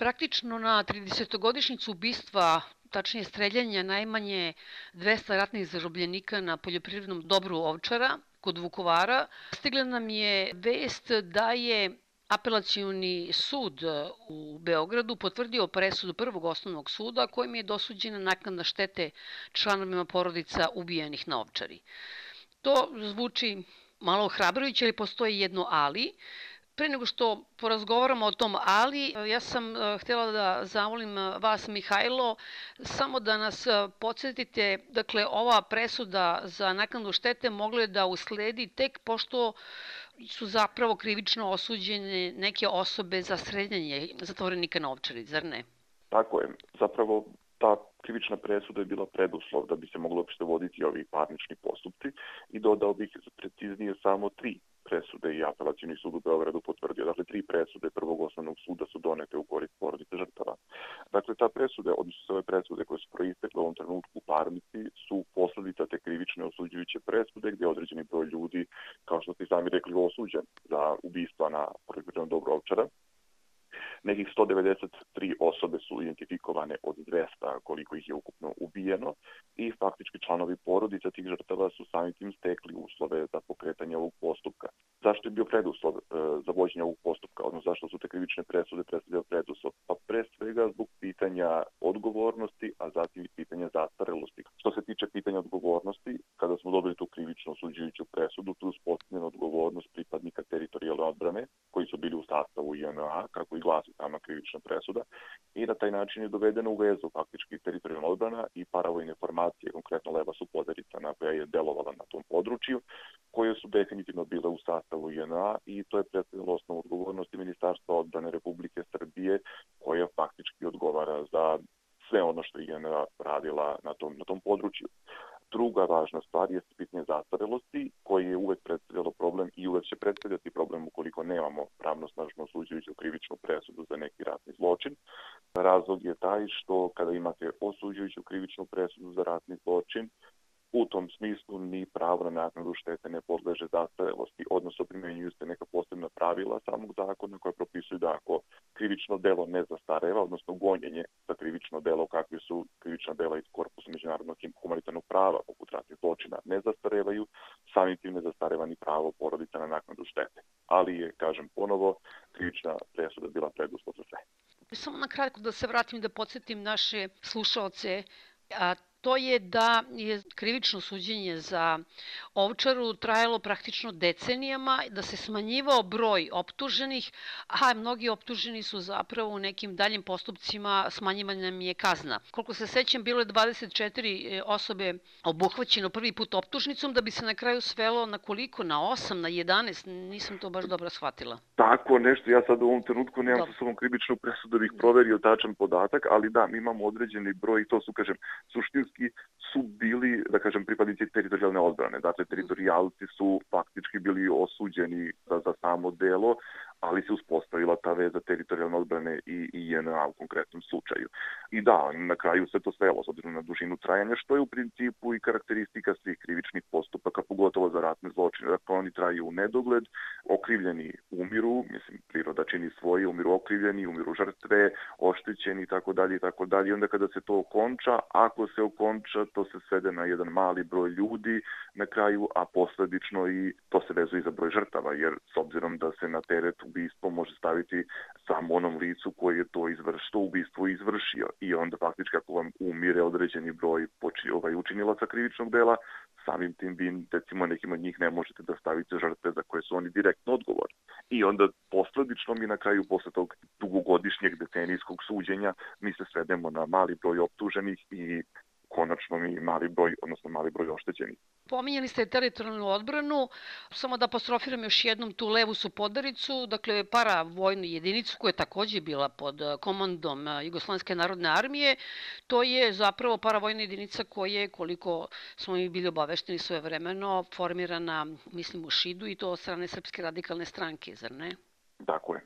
Praktično na 30-godišnjicu ubistva tačnije streljanja najmanje 200 ratnih zarobljenika na poljoprivrednom dobru Ovčara kod Vukovara, stigla nam je vest da je Apelacioni sud u Beogradu potvrdio presudu prvog osnovnog suda kojim je dosuđena naknadna štete članovima porodica ubijenih na Ovčari. To zvuči malo ohrabrujuće, ali postoji jedno ali. Pre nego što porazgovaramo o tom ali, ja sam e, htela da zamolim e, vas, Mihajlo, samo da nas e, podsjetite, dakle, ova presuda za naknadu štete mogle da usledi tek pošto su zapravo krivično osuđene neke osobe za srednjanje zatvorenika na ovčari, zar ne? Tako je. Zapravo ta krivična presuda je bila preduslov da bi se moglo opšte voditi ovi parnični postupci i dodao bih preciznije samo tri presude i apelacijni sud u Beogradu potvrdio. Dakle, tri presude prvog osnovnog suda su donete u korist porodice žrtava. Dakle, ta presude, odnosno sve presude koje su proistekle u ovom trenutku u parnici, su posledica te krivične osuđujuće presude gde određeni broj ljudi, kao što ste sami rekli, osuđen za ubistva na poljoprivrednom dobro ovčara Nekih 193 osobe su identifikovane od 200 koliko ih je ukupno ubijeno i faktički članovi porodica tih žrtava su samim tim stekli uslove za pokretanje ovog postupka. Zašto je bio preduslov e, za vođenje ovog postupka, odnosno zašto su te krivične presude predstavljaju preduslov? Pa pre svega zbog pitanja odgovornosti, a zatim i pitanja zastarelosti. Što se tiče pitanja odgovornosti, kada smo dobili tu krivično osuđujuću presudu, tu uspostavljena odgovornost pripadnika teritorijalne odbrane, koji su bili u sastavu INA, kako i glasi sama krivična presuda, i na taj način je dovedena u vezu faktički teritorijalna odbrana i paravojne formacije, konkretno Leva su na koja je delovala na tom području, koje su definitivno bile u sastavu INA i to je predstavljalo osnovu odgovornosti Ministarstva odbrane Republike Srbije, koja faktički odgovara za sve ono što je INA radila na tom, na tom području. Druga važna stvar je pitanje zastarelosti, koji je uvek predstavljalo problem i uvek će predstavljati problem ukoliko nemamo pravnosnažno osuđujuću krivičnu presudu za neki ratni zločin. Razlog je taj što kada imate osuđujuću krivičnu presudu za ratni zločin, u tom smislu ni pravo na naknadu štete ne podleže zastarelosti, odnosno primenjuju se neka posebna pravila samog zakona koja propisuju da ako krivično delo ne zastareva, odnosno gonjenje za krivično delo kakve su krivična dela iz korpusa međunarodnog humanitarnog prava, poput ratnih zločina, ne zastarevaju, samim tim ne zastareva ni pravo porodica na naknadu štete. Ali je, kažem ponovo, krivična presuda bila preduslov za sve. Samo na kratko da se vratim da podsjetim naše slušalce, a to je da je krivično suđenje za Ovčaru trajalo praktično decenijama, da se smanjivao broj optuženih, a mnogi optuženi su zapravo u nekim daljim postupcima smanjivanja je kazna. Koliko se sećam, bilo je 24 e, osobe obuhvaćeno prvi put optužnicom, da bi se na kraju svelo na koliko? Na 8, na 11? Nisam to baš dobro shvatila. Tako nešto, ja sad u ovom trenutku nemam sa sobom krivičnu presudu da bih proverio tačan podatak, ali da, mi imamo određeni broj i to su, kažem, suštinski suštinski su bili, da kažem, pripadnici teritorijalne odbrane. Dakle, teritorijalci su faktički bili osuđeni za, za samo delo, ali se uspostavila ta veza teritorijalne odbrane i, i JNA u konkretnom slučaju. I da, na kraju se to svelo s obzirom na dužinu trajanja, što je u principu i karakteristika svih krivičnih postupaka, pogotovo za ratne zločine. Dakle, oni traju u nedogled, okrivljeni umiru, mislim, priroda čini svoje, umiru okrivljeni, umiru žrtve, oštećeni i tako dalje i tako dalje. I onda kada se to okonča, ako se okonča, to se svede na jedan mali broj ljudi na kraju, a posledično i to se vezuje i za broj žrtava, jer s obzirom da se na teret ubistvo može staviti samo onom licu koji je to izvršio, ubistvo izvršio i onda faktički ako vam umire određeni broj poči, ovaj, učinilaca krivičnog dela, samim tim vi recimo nekim od njih ne možete da stavite žrtve za koje su oni direktno odgovorni. I onda posledično mi na kraju posle tog dugogodišnjeg decenijskog suđenja mi se svedemo na mali broj optuženih i konačno mi mali broj, odnosno mali broj oštećenih. Pominjali ste teritorijalnu odbranu, samo da apostrofiram još jednom tu levu su podaricu, dakle para vojnu jedinicu koja je takođe bila pod eh, komandom eh, Jugoslovenske narodne armije, to je zapravo para vojna jedinica koja je, koliko smo mi bili obavešteni svoje vremeno, formirana, mislim, u Šidu i to od strane Srpske radikalne stranke, zar ne? Tako je.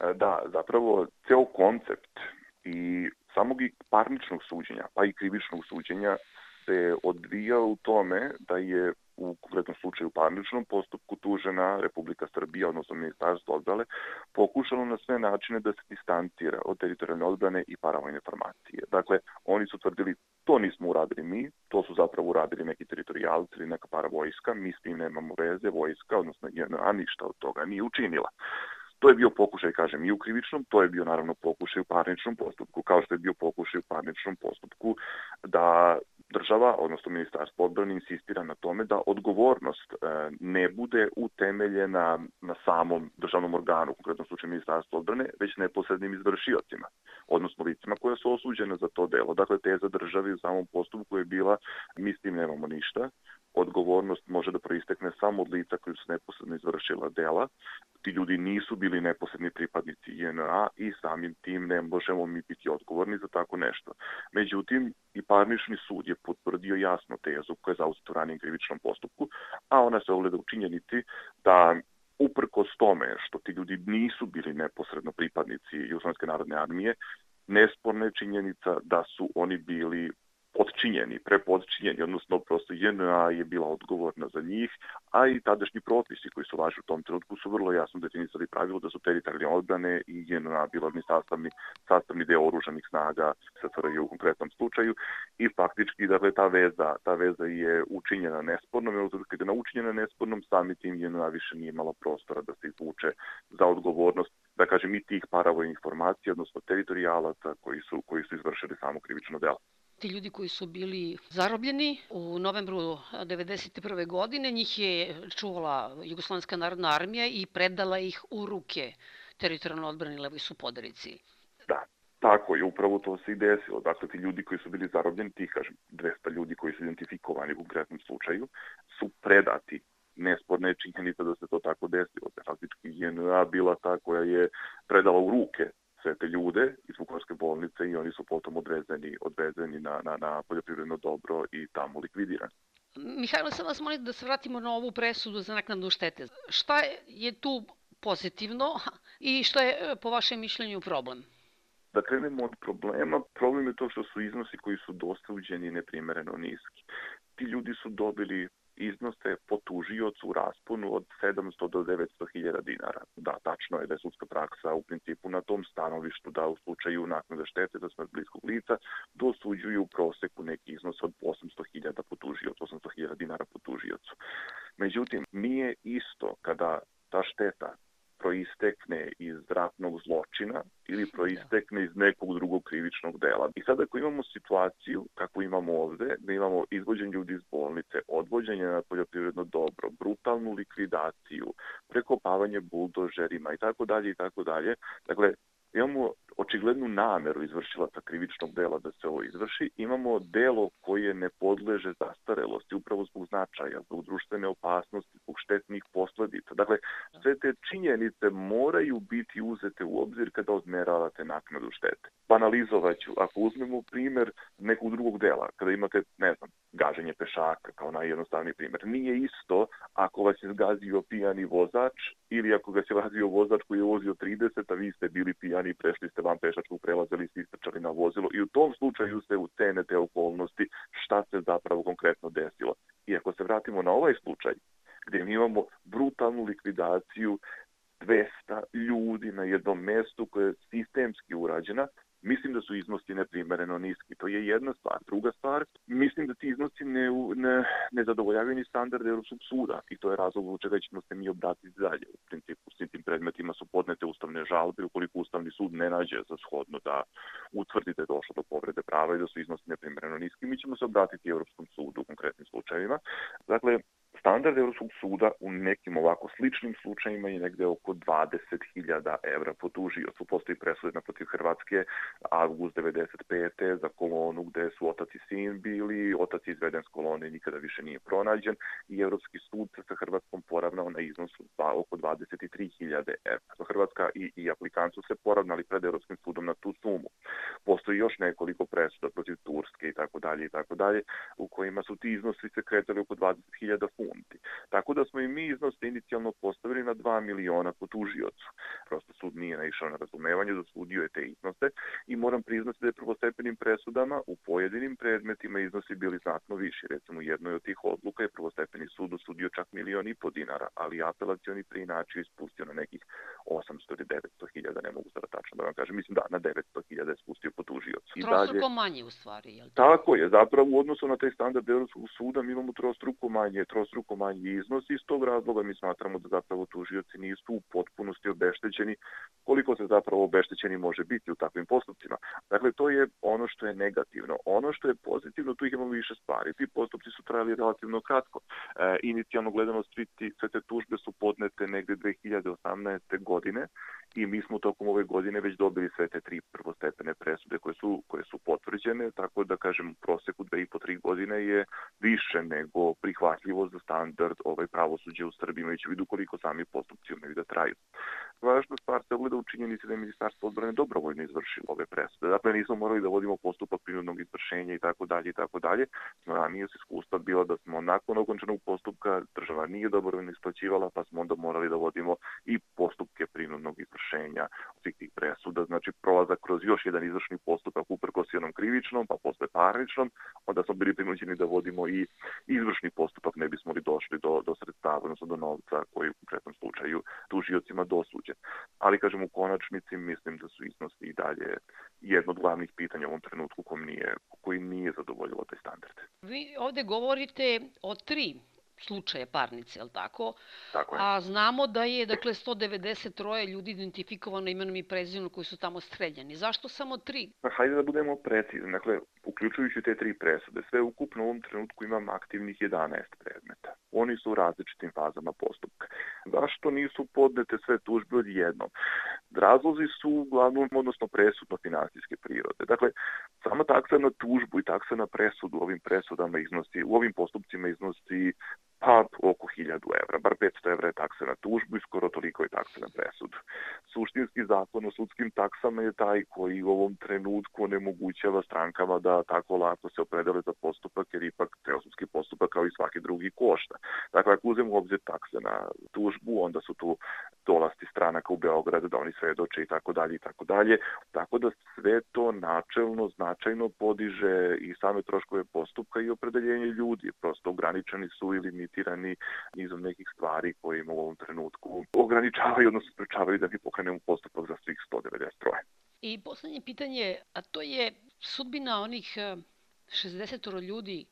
E, da, zapravo ceo koncept i samog i parničnog suđenja, pa i krivičnog suđenja se odvija u tome da je u konkretnom slučaju parničnom postupku optužena Republika Srbija, odnosno Ministarstvo odbrale, pokušalo na sve načine da se distancira od teritorijalne odbrane i paravojne formacije. Dakle, oni su tvrdili to nismo uradili mi, to su zapravo uradili neki teritorijalci ili neka paravojska, mi s tim nemamo veze, vojska, odnosno JNA, ništa od toga nije učinila. To je bio pokušaj, kažem, i u krivičnom, to je bio naravno pokušaj u parničnom postupku, kao što je bio pokušaj u parničnom postupku da država, odnosno ministarstvo odbrane, insistira na tome da odgovornost e, ne bude utemeljena na samom državnom organu, u konkretnom slučaju ministarstvo odbrane, već neposrednim izvršiocima, odnosno licima koja su osuđene za to delo. Dakle, teza državi u samom postupku je bila mi s tim nemamo ništa, odgovornost može da proistekne samo od lica koji su neposredno izvršila dela. Ti ljudi nisu bili neposredni pripadnici JNA i samim tim ne možemo mi biti odgovorni za tako nešto. Međutim, i parnični sud je potvrdio jasno tezu koja je zauzeta u ranijem krivičnom postupku, a ona se ogleda u činjenici da uprkos tome što ti ljudi nisu bili neposredno pripadnici Jugoslovenske narodne armije, nesporna je činjenica da su oni bili podčinjeni, prepodčinjeni, odnosno prosto JNA je bila odgovorna za njih, a i tadašnji propisi koji su važni u tom trenutku su vrlo jasno definisali pravilo da su teritorijalne odbrane i JNA bila ni sastavni, sastavni deo oružanih snaga SFRJ u konkretnom slučaju i faktički dakle ta veza, ta veza je učinjena nespornom, jer kada je učinjena nespornom, sami tim JNA više nije imala prostora da se izvuče za odgovornost da kažem i tih paravojnih formacija, odnosno teritorijalaca koji su, koji su izvršili samo krivično delo. Ti ljudi koji su bili zarobljeni u novembru 1991. godine, njih je čuvala Jugoslovenska narodna armija i predala ih u ruke teritorijalno odbrani Levoj Supodarici. Da, tako je, upravo to se i desilo. Dakle, ti ljudi koji su bili zarobljeni, tih, kažem, 200 ljudi koji su identifikovani u konkretnom slučaju, su predati nesporna je činjenica da se to tako desilo. Faktički JNA bila ta koja je predala u ruke sve te ljude iz Vukovarske bolnice i oni su potom odvezeni, odvezeni na, na, na poljoprivredno dobro i tamo likvidirani. Mihajlo, sam vas molim da se vratimo na ovu presudu za naknadu štete. Šta je tu pozitivno i šta je po vašem mišljenju problem? Da krenemo od problema, problem je to što su iznosi koji su dosuđeni neprimereno niski. Ti ljudi su dobili iznose po tužiocu u rasponu od 700 do 900 hiljada dinara. Da, tačno je da je sudska praksa u principu na tom stanovištu da u slučaju naknada štete za smrt bliskog lica dosuđuju u proseku neki iznos od 800 hiljada po tužiocu, 800 hiljada dinara po tužiocu. Međutim, nije isto kada ta šteta proistekne iz ratnog zločina ili proistekne iz nekog drugog krivičnog dela. I sad ako imamo situaciju, kako imamo ovde, da imamo izvođenje ljudi iz bolnice, odvođenje na poljoprivredno dobro, brutalnu likvidaciju, prekopavanje buldožerima i tako dalje i tako dalje. Dakle, imamo očiglednu nameru izvršilaca krivičnog dela da se ovo izvrši, imamo delo koje ne podleže zastarelosti upravo zbog značaja, zbog društvene opasnosti, zbog štetnih posledica. Dakle, sve te činjenice moraju biti uzete u obzir kada odmeravate naknadu štete. Banalizovaću, ako uzmemo primer nekog drugog dela, kada imate, ne znam, gaženje pešaka kao najjednostavniji primer, nije isto ako vas je zgazio pijani vozač ili ako ga se vazio vozač koji je vozio 30, a vi ste bili pijani i prešli ste van pešačkog prelaza ili istrčali na vozilo i u tom slučaju se ucene te okolnosti šta se zapravo konkretno desilo. I ako se vratimo na ovaj slučaj, gde mi imamo brutalnu likvidaciju 200 ljudi na jednom mestu koje je sistemski urađena, Mislim da su iznosi neprimereno niski. To je jedna stvar. Druga stvar, mislim da ti iznosi ne, ne, ne zadovoljavaju ni standarde Europskog suda i to je razlog u čega ćemo se mi obratiti dalje. U principu, s tim predmetima su podnete ustavne žalbe ukoliko Ustavni sud ne nađe za shodno da utvrdi da je došlo do povrede prava i da su iznosi neprimereno niski. Mi ćemo se obratiti Europskom sudu u konkretnim slučajevima. Dakle, Standard Evropskog suda u nekim ovako sličnim slučajima je negde oko 20.000 evra po tužiocu. Postoji presuda protiv Hrvatske avgust 95. za kolonu gde su otac i sin bili, otac je izveden s kolone nikada više nije pronađen i Evropski sud sa Hrvatskom poravnao na iznos oko 23.000 evra. Hrvatska i, i aplikant su se poravnali pred Evropskim sudom na tu sumu. Postoji još nekoliko presuda protiv Turske i tako dalje i tako dalje u kojima su ti iznosi se kretali oko 20.000 funta funti. Tako da smo i mi iznos inicijalno postavili na 2 miliona po tužiocu. Prosto sud nije naišao na razumevanje, dosudio je te iznose i moram priznati da je prvostepenim presudama u pojedinim predmetima iznosi bili znatno viši. Recimo, jednoj od tih odluka je prvostepeni sud osudio čak milion i po dinara, ali apelacioni preinačio ispustio na nekih 800 ili 900 hiljada, ne mogu sada tačno da vam kažem, mislim da na 900 hiljada je spustio po tužiocu. Trostruko manje u stvari, je li Tako je, zapravo u odnosu na taj standard Evropskog suda mi imamo trostruko manje, trostruko manje iznos i iz tog razloga mi smatramo da zapravo tužioci nisu u potpunosti obeštećeni koliko se zapravo obeštećeni može biti u takvim postupcima. Dakle, to je ono što je negativno. Ono što je pozitivno, tu ih imamo više stvari. Ti postupci su trajali relativno kratko. E, inicijalno gledano svi ti, sve te tužbe su podnete negde 2018. godine i mi smo tokom ove godine već dobili sve te tri prvostepene presude koje su, koje su potvrđene, tako da kažem u proseku dve i po tri godine je više nego prihvatljivo za standard ovaj pravosuđe u Srbiji, imajući vidu koliko sami postupci umeju da traju. Važna stvar se ogleda u činjenici da je Ministarstvo odbrane dobrovoljno izvršilo ove presude. Dakle, nismo morali da vodimo postupak prinudnog izvršenja i tako dalje i tako dalje. Ranije se iskustva bila da smo nakon okončanog postupka država nije dobrovoljno isplaćivala, pa smo onda morali da vodimo i postupke prinudnog izvršenja svih tih presuda. Znači, prolazak kroz još jedan izvršni postupak uprkos jednom krivičnom, pa posle parničnom, onda smo bili prinuđeni da vodimo i izvršni postupak, ne bismo li došli do, do sredstava, odnosno do novca koji u konkretnom slučaju tužiocima dosuđen. Ali, kažem, u konačnici mislim da su iznosi i dalje jedno od glavnih pitanja u ovom trenutku koji nije, koji nije zadovoljilo taj standard. Vi ovde govorite o tri slučaje parnice, je li tako? Tako je. A znamo da je, dakle, 193 ljudi identifikovano imenom i prezimenom koji su tamo streljani. Zašto samo tri? Pa, hajde da budemo precizni. Dakle, uključujući te tri presude, sve ukupno u ovom trenutku imam aktivnih 11 predmeta. Oni su u različitim fazama postupka. Zašto nisu podnete sve tužbe odjednom? Razlozi su uglavnom, odnosno presudno finansijske prirode. Dakle, sama taksa na tužbu i taksa na presudu ovim presudama iznosi, u ovim postupcima iznosi pa oko 1000 evra, bar 500 evra je taksa na tužbu i skoro toliko je taksa na presudu. Suštinski zakon o sudskim taksama je taj koji u ovom trenutku onemogućava strankama da tako lako se opredele za postupak, jer ipak ceo sudski postupak kao i svaki drugi košta. Dakle, ako uzemo u obzir takse na tužbu, onda su tu dolasti stranaka u Beogradu da oni svedoče i tako dalje i tako dalje. Tako da sve to načelno značajno podiže i same troškove postupka i opredeljenje ljudi. Prosto ograničeni su ili limitirani nizom nekih stvari koje im u ovom trenutku ograničavaju, odnosno sprečavaju da mi pokrenemo postupak za svih 193. I poslednje pitanje, a to je sudbina onih 60 ljudi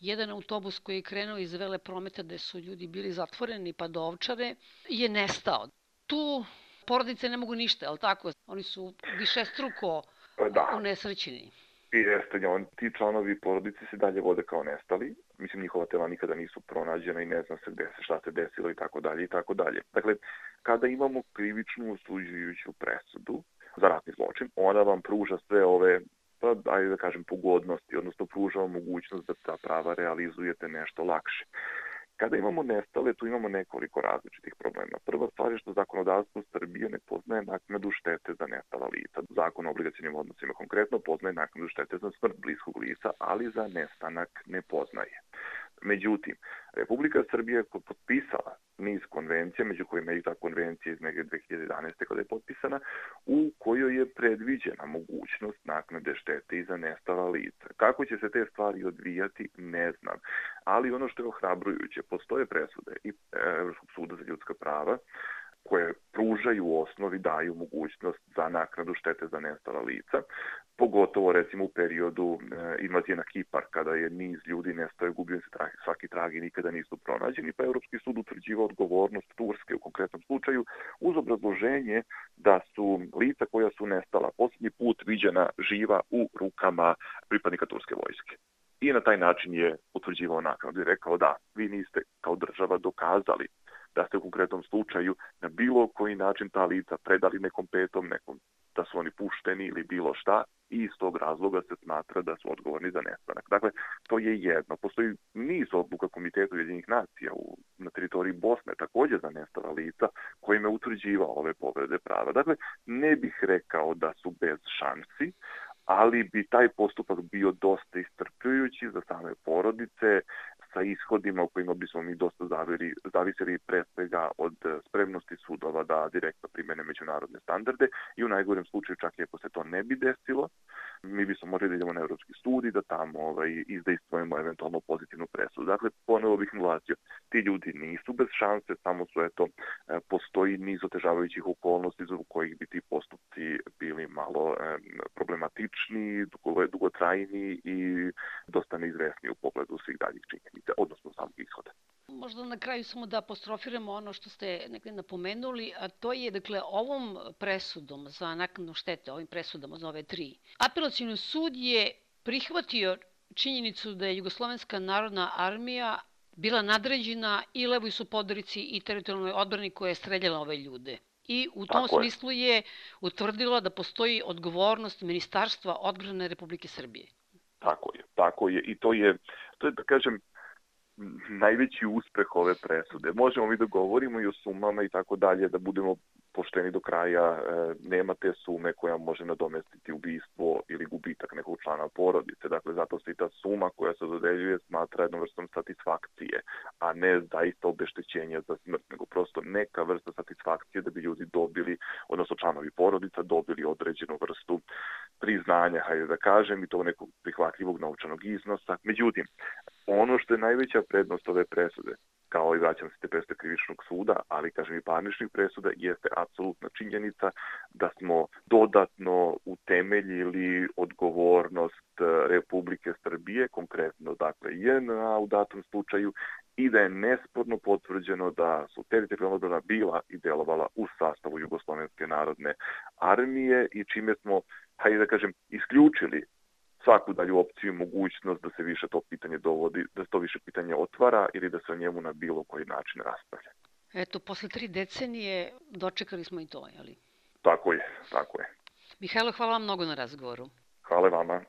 jedan autobus koji je krenuo iz vele prometa gde su ljudi bili zatvoreni pa do ovčare je nestao. Tu porodice ne mogu ništa, ali tako? Oni su više struko da. unesrećeni. I jeste, on, ti članovi porodice se dalje vode kao nestali. Mislim, njihova tela nikada nisu pronađena i ne zna se gde se, šta se desilo i tako dalje i tako dalje. Dakle, kada imamo krivičnu osuđujuću presudu za ratni zločin, ona vam pruža sve ove pa ajde da kažem pogodnosti, odnosno pruža mogućnost da ta prava realizujete nešto lakše. Kada imamo nestale, tu imamo nekoliko različitih problema. Prva stvar je što zakonodavstvo Srbije ne poznaje naknadu štete za nestala lica. Zakon o obligacijnim odnosima konkretno poznaje naknadu štete za smrt bliskog lica, ali za nestanak ne poznaje. Međutim, Republika Srbija je potpisala niz konvencija, među kojima je i ta konvencija iz nege 2011. kada je potpisana, u kojoj je predviđena mogućnost naknade štete i za nestala lica. Kako će se te stvari odvijati, ne znam. Ali ono što je ohrabrujuće, postoje presude i Evropskog suda za ljudska prava koje pružaju u osnovi, daju mogućnost za naknadu štete za nestala lica, pogotovo recimo u periodu e, invazije na Kipar, kada je niz ljudi nestaje, gubio se trag, svaki trag i nikada nisu pronađeni, pa Evropski sud utvrđiva odgovornost Turske u konkretnom slučaju uz obrazloženje da su lica koja su nestala poslednji put viđena živa u rukama pripadnika turske vojske. I na taj način je utvrđivao naknadu i rekao da, vi niste kao država dokazali da ste u konkretnom slučaju na bilo koji način ta lica predali nekom petom, nekom da su oni pušteni ili bilo šta i iz tog razloga se smatra da su odgovorni za nestanak. Dakle, to je jedno. Postoji niz odluka Komiteta Ujedinjenih nacija u, na teritoriji Bosne takođe za nestala lica kojima je utvrđivao ove povrede prava. Dakle, ne bih rekao da su bez šansi, ali bi taj postupak bio dosta istrpljujući za same porodice, sa ishodima u kojima bismo mi dosta zaviri, zavisili pre svega od spremnosti sudova da direktno primene međunarodne standarde i u najgorem slučaju čak i ako se to ne bi desilo, mi bismo morali da idemo na Evropski studij, da tamo ovaj, izdejstvujemo eventualno pozitivnu presudu. Dakle, ponovo bih naglasio, ti ljudi nisu bez šanse, samo su, eto, e, postoji niz otežavajućih okolnosti zbog kojih bi ti postupci bili malo e, problematični, dugo, dugotrajni i dosta neizvesni u pogledu svih daljih činjenica, odnosno samog ishoda. Možda na kraju samo da apostrofiramo ono što ste nekde napomenuli, a to je, dakle, ovom presudom za naknadnu štete, ovim presudama za ove tri, apelacijni sud je prihvatio činjenicu da je Jugoslovenska narodna armija bila nadređena i levoj su podrici i teritorijalnoj odbrani koja je streljala ove ljude. I u tom Tako smislu je. je utvrdila da postoji odgovornost Ministarstva odbrane Republike Srbije. Tako je, tako je. I to je, to je da kažem, najveći uspeh ove presude. Možemo mi da govorimo i o sumama i tako dalje, da budemo pošteni do kraja, e, nema te sume koja može nadomestiti ubistvo ili gubitak nekog člana porodice. Dakle, zato se i ta suma koja se dodeljuje smatra jednom vrstom satisfakcije, a ne zaista obeštećenja za smrt, nego prosto neka vrsta satisfakcije da bi ljudi dobili, odnosno članovi porodica dobili određenu vrstu priznanja, hajde da kažem, i to nekog prihvatljivog novčanog iznosa. Međutim, ono što je najveća prednost ove presude, kao i vraćam se te presude krivičnog suda, ali kažem i parničnih presuda, jeste apsolutna činjenica da smo dodatno utemeljili odgovornost e, Republike Srbije, konkretno dakle JNA u datom slučaju, i da je nesporno potvrđeno da su teritorijalna odbrana bila i delovala u sastavu Jugoslovenske narodne armije i čime smo, hajde da kažem, isključili svaku dalju opciju i mogućnost da se više to pitanje dovodi, da se to više pitanje otvara ili da se o njemu na bilo koji način raspravlja. Eto, posle tri decenije dočekali smo i to, jeli? Tako je, tako je. Mihajlo, hvala vam mnogo na razgovoru. Hvala vama.